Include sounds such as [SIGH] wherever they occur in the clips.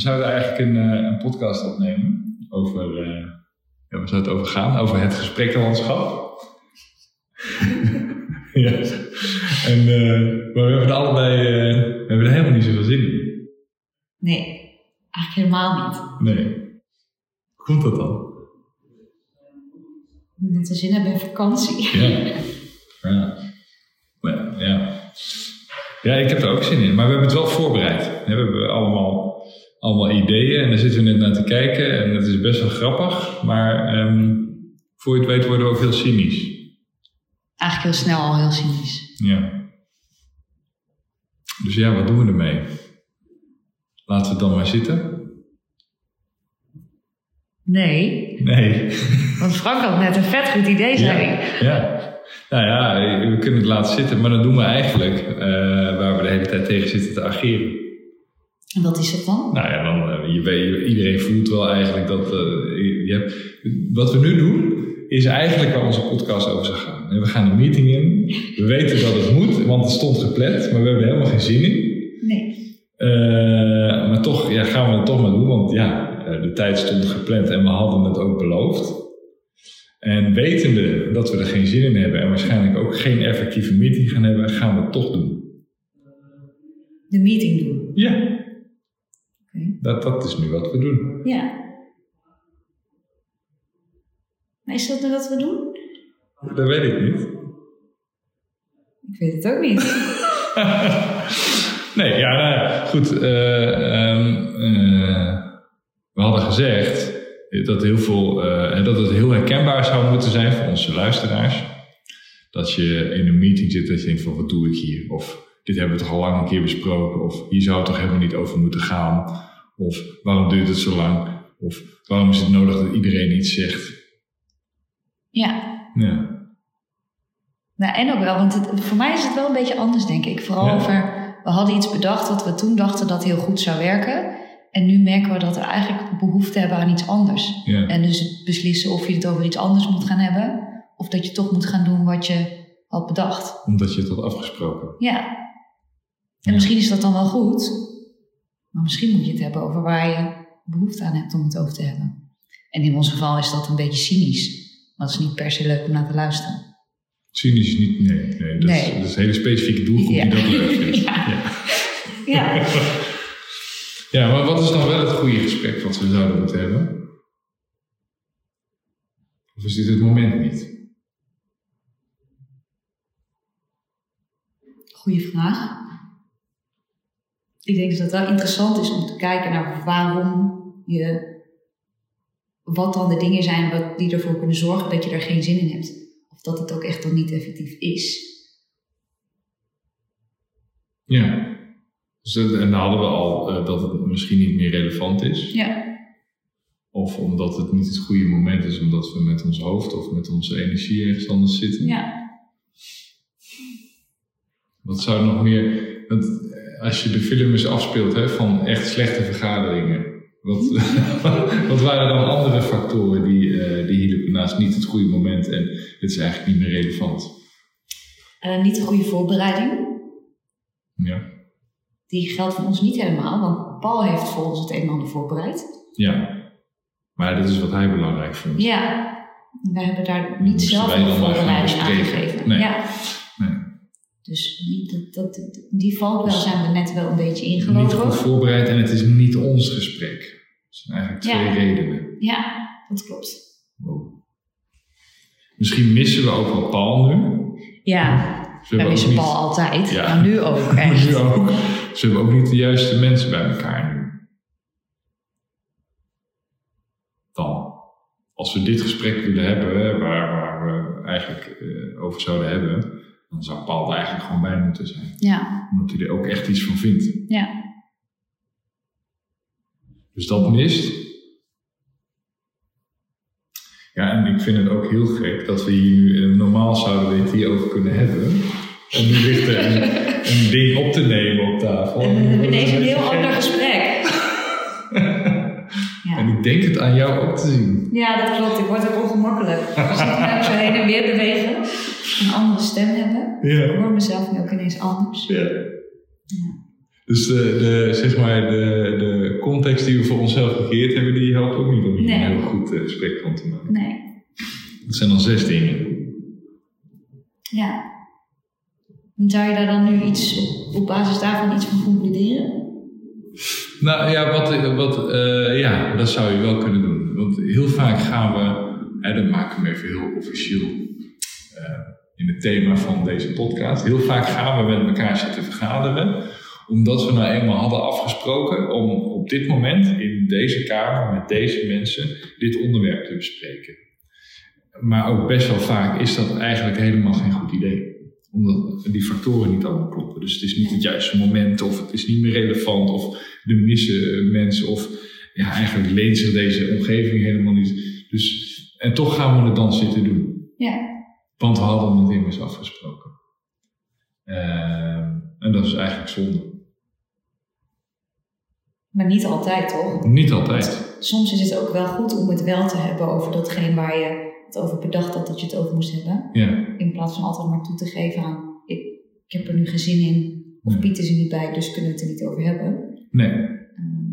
we zouden eigenlijk een, eh, een podcast opnemen over, uh, ja, waar zou het over gaan? Over het gesprekkenlandschap. [LAUGHS] ja. En, uh, maar we hebben er allebei we hebben er helemaal niet zoveel zin in. Nee, eigenlijk helemaal niet. Nee. Hoe komt dat dan? Omdat we zin hebben in vakantie. Ja. Ja. Ja. Ja, ik heb er ook zin in. Maar we hebben het wel voorbereid. We hebben allemaal, allemaal ideeën en daar zitten we net naar te kijken. En het is best wel grappig. Maar um, voor je het weet worden we ook heel cynisch. Eigenlijk heel snel al heel cynisch. Ja. Dus ja, wat doen we ermee? Laten we het dan maar zitten. Nee. Nee. Want Frank had net een vet goed idee, zei ja. ja. Nou ja, we kunnen het laten zitten, maar dat doen we eigenlijk uh, waar we de hele tijd tegen zitten te ageren. En wat is dat dan? Nou ja, dan, uh, je weet, iedereen voelt wel eigenlijk dat. Uh, je hebt, wat we nu doen, is eigenlijk waar onze podcast over zou gaan. We gaan een meeting in. We weten dat het moet, want het stond gepland, maar we hebben er helemaal geen zin in. Nee. maar toch ja, gaan we het toch maar doen, want ja, de tijd stond gepland en we hadden het ook beloofd. En wetende dat we er geen zin in hebben en waarschijnlijk ook geen effectieve meeting gaan hebben, gaan we het toch doen. De meeting doen? Ja. Okay. Dat, dat is nu wat we doen. Ja. Maar is dat nu wat we doen? Dat weet ik niet. Ik weet het ook niet. [LAUGHS] [LAUGHS] nee, ja, nou goed. Uh, uh, we hadden gezegd dat, heel veel, uh, dat het heel herkenbaar zou moeten zijn voor onze luisteraars. Dat je in een meeting zit dat je denkt van wat doe ik hier? Of dit hebben we toch al lang een keer besproken? Of hier zou het toch helemaal niet over moeten gaan? Of waarom duurt het zo lang? Of waarom is het nodig dat iedereen iets zegt? Ja. Ja. Nou, en ook wel, want het, voor mij is het wel een beetje anders, denk ik. Vooral Ja. over, we hadden iets bedacht wat we toen dachten dat heel goed zou werken. En nu merken we dat we eigenlijk behoefte hebben aan iets anders. Ja. En dus beslissen of je het over iets anders moet gaan hebben. Of dat je toch moet gaan doen wat je had bedacht. Omdat je het had afgesproken. Ja. En misschien is dat dan wel goed. Maar misschien moet je het hebben over waar je behoefte aan hebt om het over te hebben. En in ons geval is dat een beetje cynisch. Dat is niet per se leuk om naar te luisteren. Cynisch is niet, nee, nee, dat, Is, Nee. dat is een hele specifieke doelgroep Ja. die dat leuk vindt. [LAUGHS] Ja. Ja. Ja. Ja, maar wat is dan wel het goede gesprek wat we zouden moeten hebben? Of is dit het moment niet? Goeie vraag. Ik denk dat het wel interessant is om te kijken naar waarom je. Wat dan de dingen zijn wat, die ervoor kunnen zorgen dat je er geen zin in hebt. Of dat het ook echt dan niet effectief is. Ja. Dus dat, en dan hadden we al eh, dat het misschien niet meer relevant is. Ja. Of omdat het niet het goede moment is, omdat we met ons hoofd of met onze energie ergens anders zitten. Ja. Wat zou er nog meer. Want als je de film eens afspeelt hè, van echt slechte vergaderingen. Wat, [LAUGHS] wat waren dan andere factoren die, eh, die hielpen naast niet het goede moment en dit is eigenlijk niet meer relevant? Niet de goede voorbereiding. Ja. Die geldt voor ons niet helemaal, want Paul heeft voor ons het een en ander voorbereid. ja. Maar dat is wat hij belangrijk vindt. Ja. Wij hebben daar niet zelf een voorbereiding aan gegeven. Nee. Ja. Dus die, dat, dat, die valkuil Dus- zijn we net wel een beetje Niet ingelopen. goed voorbereid en het is niet ons gesprek. Dat zijn eigenlijk twee Ja. redenen. Ja, dat klopt. Wow. Misschien missen we ook wel Paul nu. Ja, Ze wij hebben ook missen niet- Paul altijd. Ja. Maar nu ook, [LAUGHS] Maar echt. nu ook. Ze hebben ook niet de juiste mensen bij elkaar nu. Dan, als we dit gesprek willen hebben, waar, waar we eigenlijk eh, over zouden hebben, dan zou Paul er eigenlijk gewoon bij moeten zijn. Ja, Omdat hij er ook echt iets van vindt. ja. Dus dat mist. Ja, en ik vind het ook heel gek dat we hier nu, eh, normaal zouden we het hier over kunnen hebben. En nu ligt er een, een ding op te nemen op tafel. En we hebben ineens een heel [LAUGHS] ander gesprek. [LAUGHS] En ik denk het aan jou ook te zien. ja, dat klopt. Ik word ook ongemakkelijk. [LAUGHS] Als ik nou zo heen en weer bewegen, een andere stem hebben. Ik Ja. hoor mezelf nu ook ineens anders. ja. Dus de, de, zeg maar de, de context die we voor onszelf gecreëerd hebben, die helpt ook niet om hier Nee. een heel goed eh, gesprek van te maken. Nee. Dat zijn dan zes dingen. Ja. En Zou je daar dan nu iets op basis daarvan iets van concluderen? Nou ja, wat, wat, eh, ja, dat zou je wel kunnen doen. Want heel vaak gaan we, en dat maken we even heel officieel eh, in het thema van deze podcast. Heel vaak gaan we met elkaar zitten vergaderen, omdat we nou eenmaal hadden afgesproken om op dit moment in deze kamer met deze mensen dit onderwerp te bespreken. Maar ook best wel vaak is dat eigenlijk helemaal geen goed idee omdat die factoren niet allemaal kloppen. Dus het is niet het juiste moment, of het is niet meer relevant, of er missen eh, mensen, of ja, eigenlijk leent zich deze omgeving helemaal niet. Dus, en toch gaan we het dan zitten doen. Ja. Want we hadden het immers afgesproken. Ehm, en dat is eigenlijk zonde. Maar niet altijd, toch? Niet altijd. Soms is het ook wel goed om het wel te hebben over datgene waar je het over bedacht had dat je het over moest hebben. Ja, In plaats van altijd maar toe te geven aan, ik, ik heb er nu geen zin in. Of Nee. Piet is er niet bij, dus kunnen we het er niet over hebben. nee. Ehm,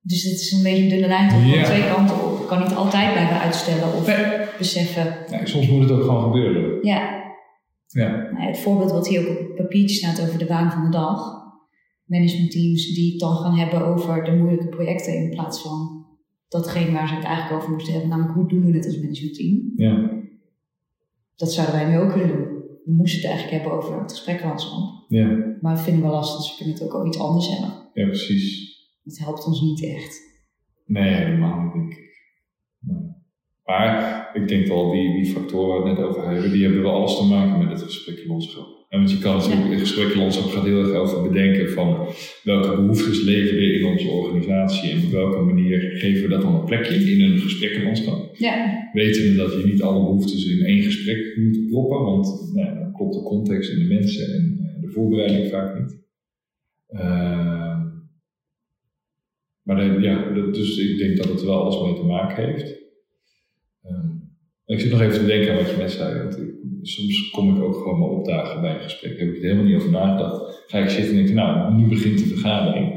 dus het is een beetje een dunne lijn toch? Ja. Van twee kanten op. Ik kan niet altijd blijven uitstellen of Nee. beseffen. Nee, soms moet het ook gewoon gebeuren. Ja, Ja, nou het voorbeeld wat hier ook op het papiertje staat over de waan van de dag. Managementteams die het dan gaan hebben over de moeilijke projecten in plaats van datgene waar ze het eigenlijk over moesten hebben. Namelijk hoe doen we het als managementteam. ja, Dat zouden wij nu ook kunnen doen. We moesten het eigenlijk hebben over het gespreklandschap. ja, Maar we vinden wel lastig, dus we kunnen het ook over iets anders hebben. ja, precies. Het helpt ons niet echt. Nee, helemaal niet, denk ik. Nee. Maar ik denk wel, die, die factoren waar we het net over hebben, die hebben wel alles te maken met het gesprekkenlandschap. En want je kan natuurlijk, het gesprekkenlandschap gaat heel erg over bedenken van welke behoeftes leven er in onze organisatie en op welke manier geven we dat dan een plekje in een gesprekkenlandschap. Ja, Weten we dat je niet alle behoeftes in één gesprek moet proppen, want nou, dan klopt de context en de mensen en eh, de voorbereiding vaak niet. Ehm, maar de- ja, dus ik denk dat het wel alles mee te maken heeft. Ik zit nog even te denken aan wat je net zei. Want ik- soms kom ik ook gewoon maar opdagen bij een gesprek. Heb ik er helemaal niet over nagedacht. Ga ik zitten en denk ik, nou, nu begint de vergadering.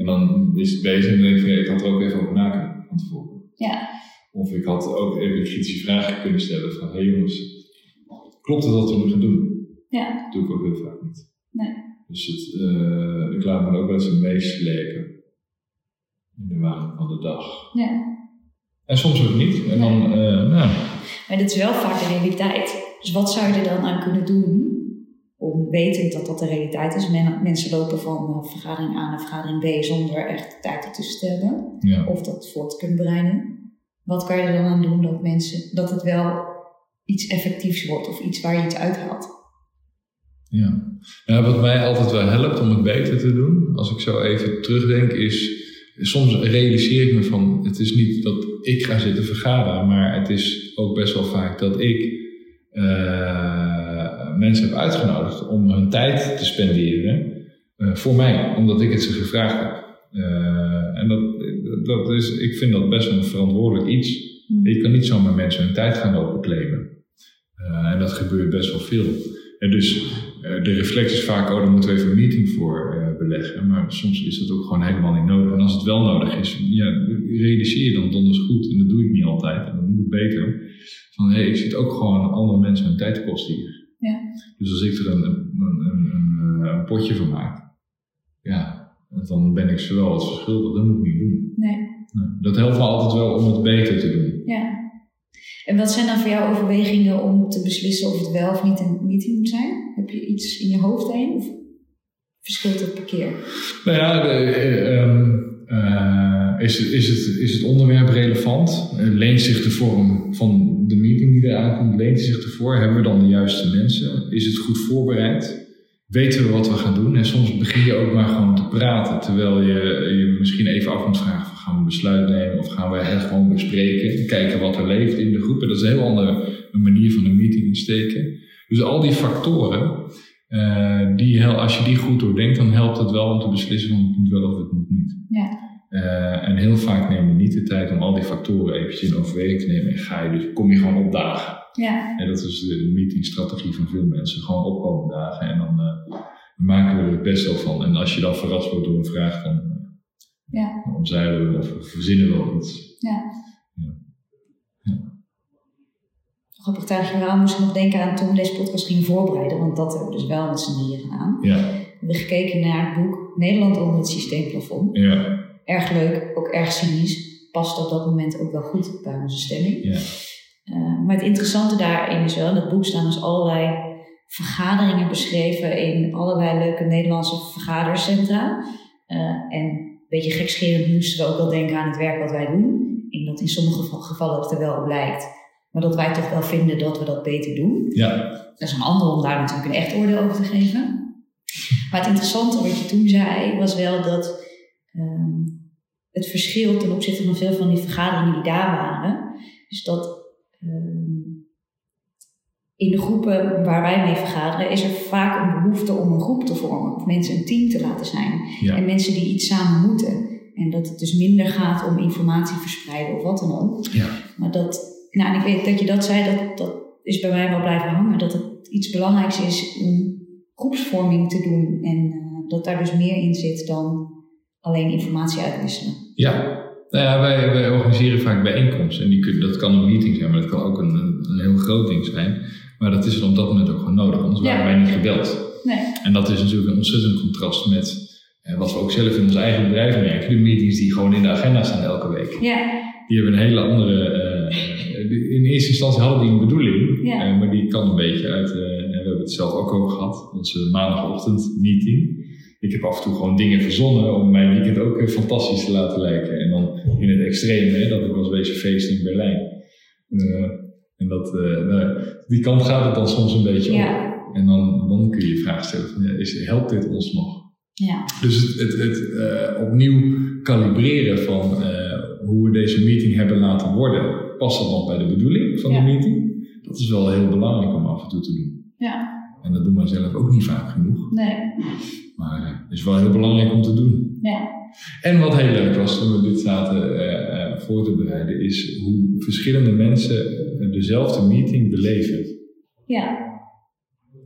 En dan is het bezig en dan denk ik, ja, ik had er ook even over na kunnen van tevoren. Ja. Of ik had ook even kritische vragen kunnen stellen van, hé hey jongens, klopt het wat we nu gaan doen? ja, Dat doe ik ook heel vaak niet. Nee. Dus het, eh, ik laat me ook wel eens een meeslepen in de waan van de dag. ja. En soms ook niet. En dan, eh, nou, Maar dit is wel vaak de realiteit. Dus wat zou je er dan aan kunnen doen om wetend dat dat de realiteit is? Men- mensen lopen van eh, vergadering A naar vergadering B zonder echt tijd ertussen te hebben. ja. Of dat voor te kunnen bereiden. Wat kan je er dan aan doen dat, mensen, dat het wel iets effectiefs wordt of iets waar je iets uithaalt? Ja. ja, wat mij altijd wel helpt om het beter te doen, als ik zo even terugdenk, is soms realiseer ik me van, het is niet dat ik ga zitten vergaderen, maar het is ook best wel vaak dat ik eh, mensen heb uitgenodigd om hun tijd te spenderen eh, voor mij, omdat ik het ze gevraagd heb. Eh, en dat, dat is, ik vind dat best wel een verantwoordelijk iets. Je kan niet zomaar mensen hun tijd gaan lopen claimen. En dat gebeurt best wel veel. En dus de reflex is vaak, oh, daar moeten we even een meeting voor eh, beleggen. Maar soms is dat ook gewoon helemaal niet nodig. En als het wel nodig is, ja, realiseer je dan donders goed. En dat doe ik niet altijd. En dat moet beter. Van, hé, hey, ik zit ook gewoon andere mensen hun tijd te kosten hier. Ja. Dus als ik er een, een, een, een, eh, potje van maak, ja, dan ben ik ze wel wat verschuldigd. Dat moet ik niet doen. Nee. Nee, Dat helpt me altijd wel om het beter te doen. Ja. En wat zijn dan voor jou overwegingen om te beslissen of het wel of niet een meeting moet zijn? Heb je iets in je hoofd heen? Of verschilt het per keer? Nou ja, eh, ehm, eh, is, is, het, is het onderwerp relevant? Eh, leent zich de vorm van de meeting die eraan komt, leent zich ervoor? Hebben we dan de juiste mensen? Is het goed voorbereid? Weten we wat we gaan doen? En soms begin je ook maar gewoon te praten, terwijl je je misschien even af moet vragen: van, gaan we een besluit nemen of gaan we het gewoon bespreken? Kijken wat er leeft in de groep. En dat is een heel andere manier van een meeting insteken. Dus al die factoren, eh, die, als je die goed doordenkt, dan helpt het wel om te beslissen van het moet wel of het moet niet. Ja. Eh, en heel vaak neem je niet de tijd om al die factoren eventjes in overweging te nemen en ga je dus, kom je gewoon opdagen. Ja. En dat is de meetingstrategie van veel mensen. Gewoon opkomen dagen en dan eh, maken we er het best wel van. En als je dan verrast wordt door een vraag, dan, Ja. Dan omzeilen we of we verzinnen wel iets. Ja. Ja. Grappig, tijdens verhaal moest ik nog denken aan toen we deze podcast gingen voorbereiden, want dat hebben we dus wel met z'n drieën gedaan. Ja, We hebben gekeken naar het boek Nederland onder het systeemplafond. ja, Erg leuk, ook erg cynisch. Past op dat moment ook wel goed bij onze stemming. ja. Uh, maar het interessante daarin is wel, in het boek staan dus allerlei vergaderingen beschreven in allerlei leuke Nederlandse vergadercentra. Uh, en een beetje gekscherend moesten we ook wel denken aan het werk wat wij doen. En dat in sommige gevallen het er wel op lijkt. Maar dat wij toch wel vinden dat we dat beter doen. Ja, Dat is een ander om daar natuurlijk een echt oordeel over te geven. Maar het interessante wat je toen zei, was wel dat um, het verschil ten opzichte van veel van die vergaderingen die daar waren, is dat in de groepen waar wij mee vergaderen, is er vaak een behoefte om een groep te vormen, of mensen een team te laten zijn. Ja. En mensen die iets samen moeten. En dat het dus minder gaat om informatie verspreiden of wat dan ook. ja, Maar dat, nou, en ik weet dat je dat zei, dat, dat is bij mij wel blijven hangen. Dat het iets belangrijks is om groepsvorming te doen. En uh, dat daar dus meer in zit dan alleen informatie uitwisselen. ja. Nou ja, wij, wij organiseren vaak bijeenkomsten. En die kun, dat kan een meeting zijn, maar dat kan ook een, een, heel groot ding zijn. Maar dat is er op dat moment ook gewoon nodig, anders waren wij niet gebeld. Nee. En dat is natuurlijk een ontzettend contrast met eh, wat we ook zelf in ons eigen bedrijf merken. De meetings die gewoon in de agenda staan elke week. Ja, Die hebben een hele andere. eh, die- in eerste instantie hadden die een bedoeling, Ja. eh, maar die kan een beetje uit. eh, we hebben het zelf ook over gehad, onze maandagochtend meeting. Ik heb af en toe gewoon dingen verzonnen om mijn weekend ook eh, fantastisch te laten lijken. En dan in het extreme, hè, dat ik was wezen feesten in Berlijn. Eh, en dat, eh, nou, die kant gaat het dan soms een beetje op. ja, En dan, dan kun je je vraag stellen: van, ja, is, helpt dit ons nog? ja, Dus het, het, het opnieuw kalibreren van hoe we deze meeting hebben laten worden, past dat nog bij de bedoeling van de meeting? Dat is wel heel belangrijk om af en toe te doen. ja, En dat doen wij zelf ook niet vaak genoeg, nee, maar eh, het is wel heel belangrijk om te doen. ja, En wat heel leuk was toen we dit zaten eh, eh, voor te bereiden, is hoe verschillende mensen eh, dezelfde meeting beleven. ja,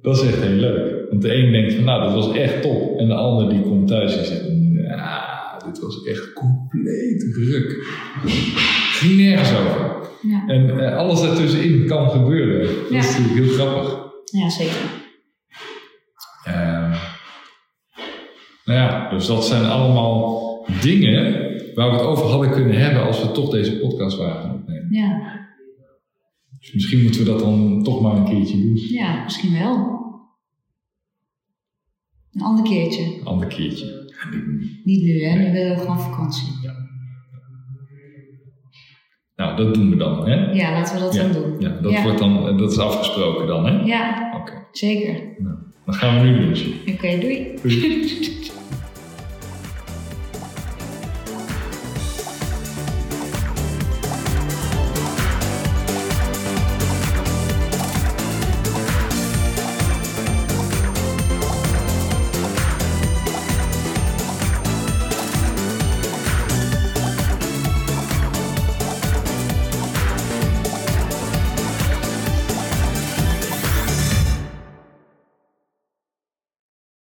Dat is echt heel leuk. Want de een denkt van, nou, dat was echt top. En de ander die komt thuis en zegt, ja, dit was echt compleet ruk. Ging nergens over. ja, En eh, alles daartussenin kan gebeuren. Dat Ja. is natuurlijk heel grappig. ja, zeker. Eh, nou ja, dus dat zijn allemaal dingen waar we het over hadden kunnen hebben als we toch deze podcast waren gaan opnemen. Ja, Dus misschien moeten we dat dan toch maar een keertje doen. ja, misschien wel. Een ander keertje. Een ander keertje. Ja, Niet nu, hè? Nu willen we gewoon vakantie. Nou, dat doen we dan, hè? Ja, laten we dat Ja. dan doen. Ja, dat, Ja. Wordt dan, dat is afgesproken dan, hè? Ja, Oké, zeker. Dan gaan we nu lunchen. Oké, doei. Doei. [LAUGHS]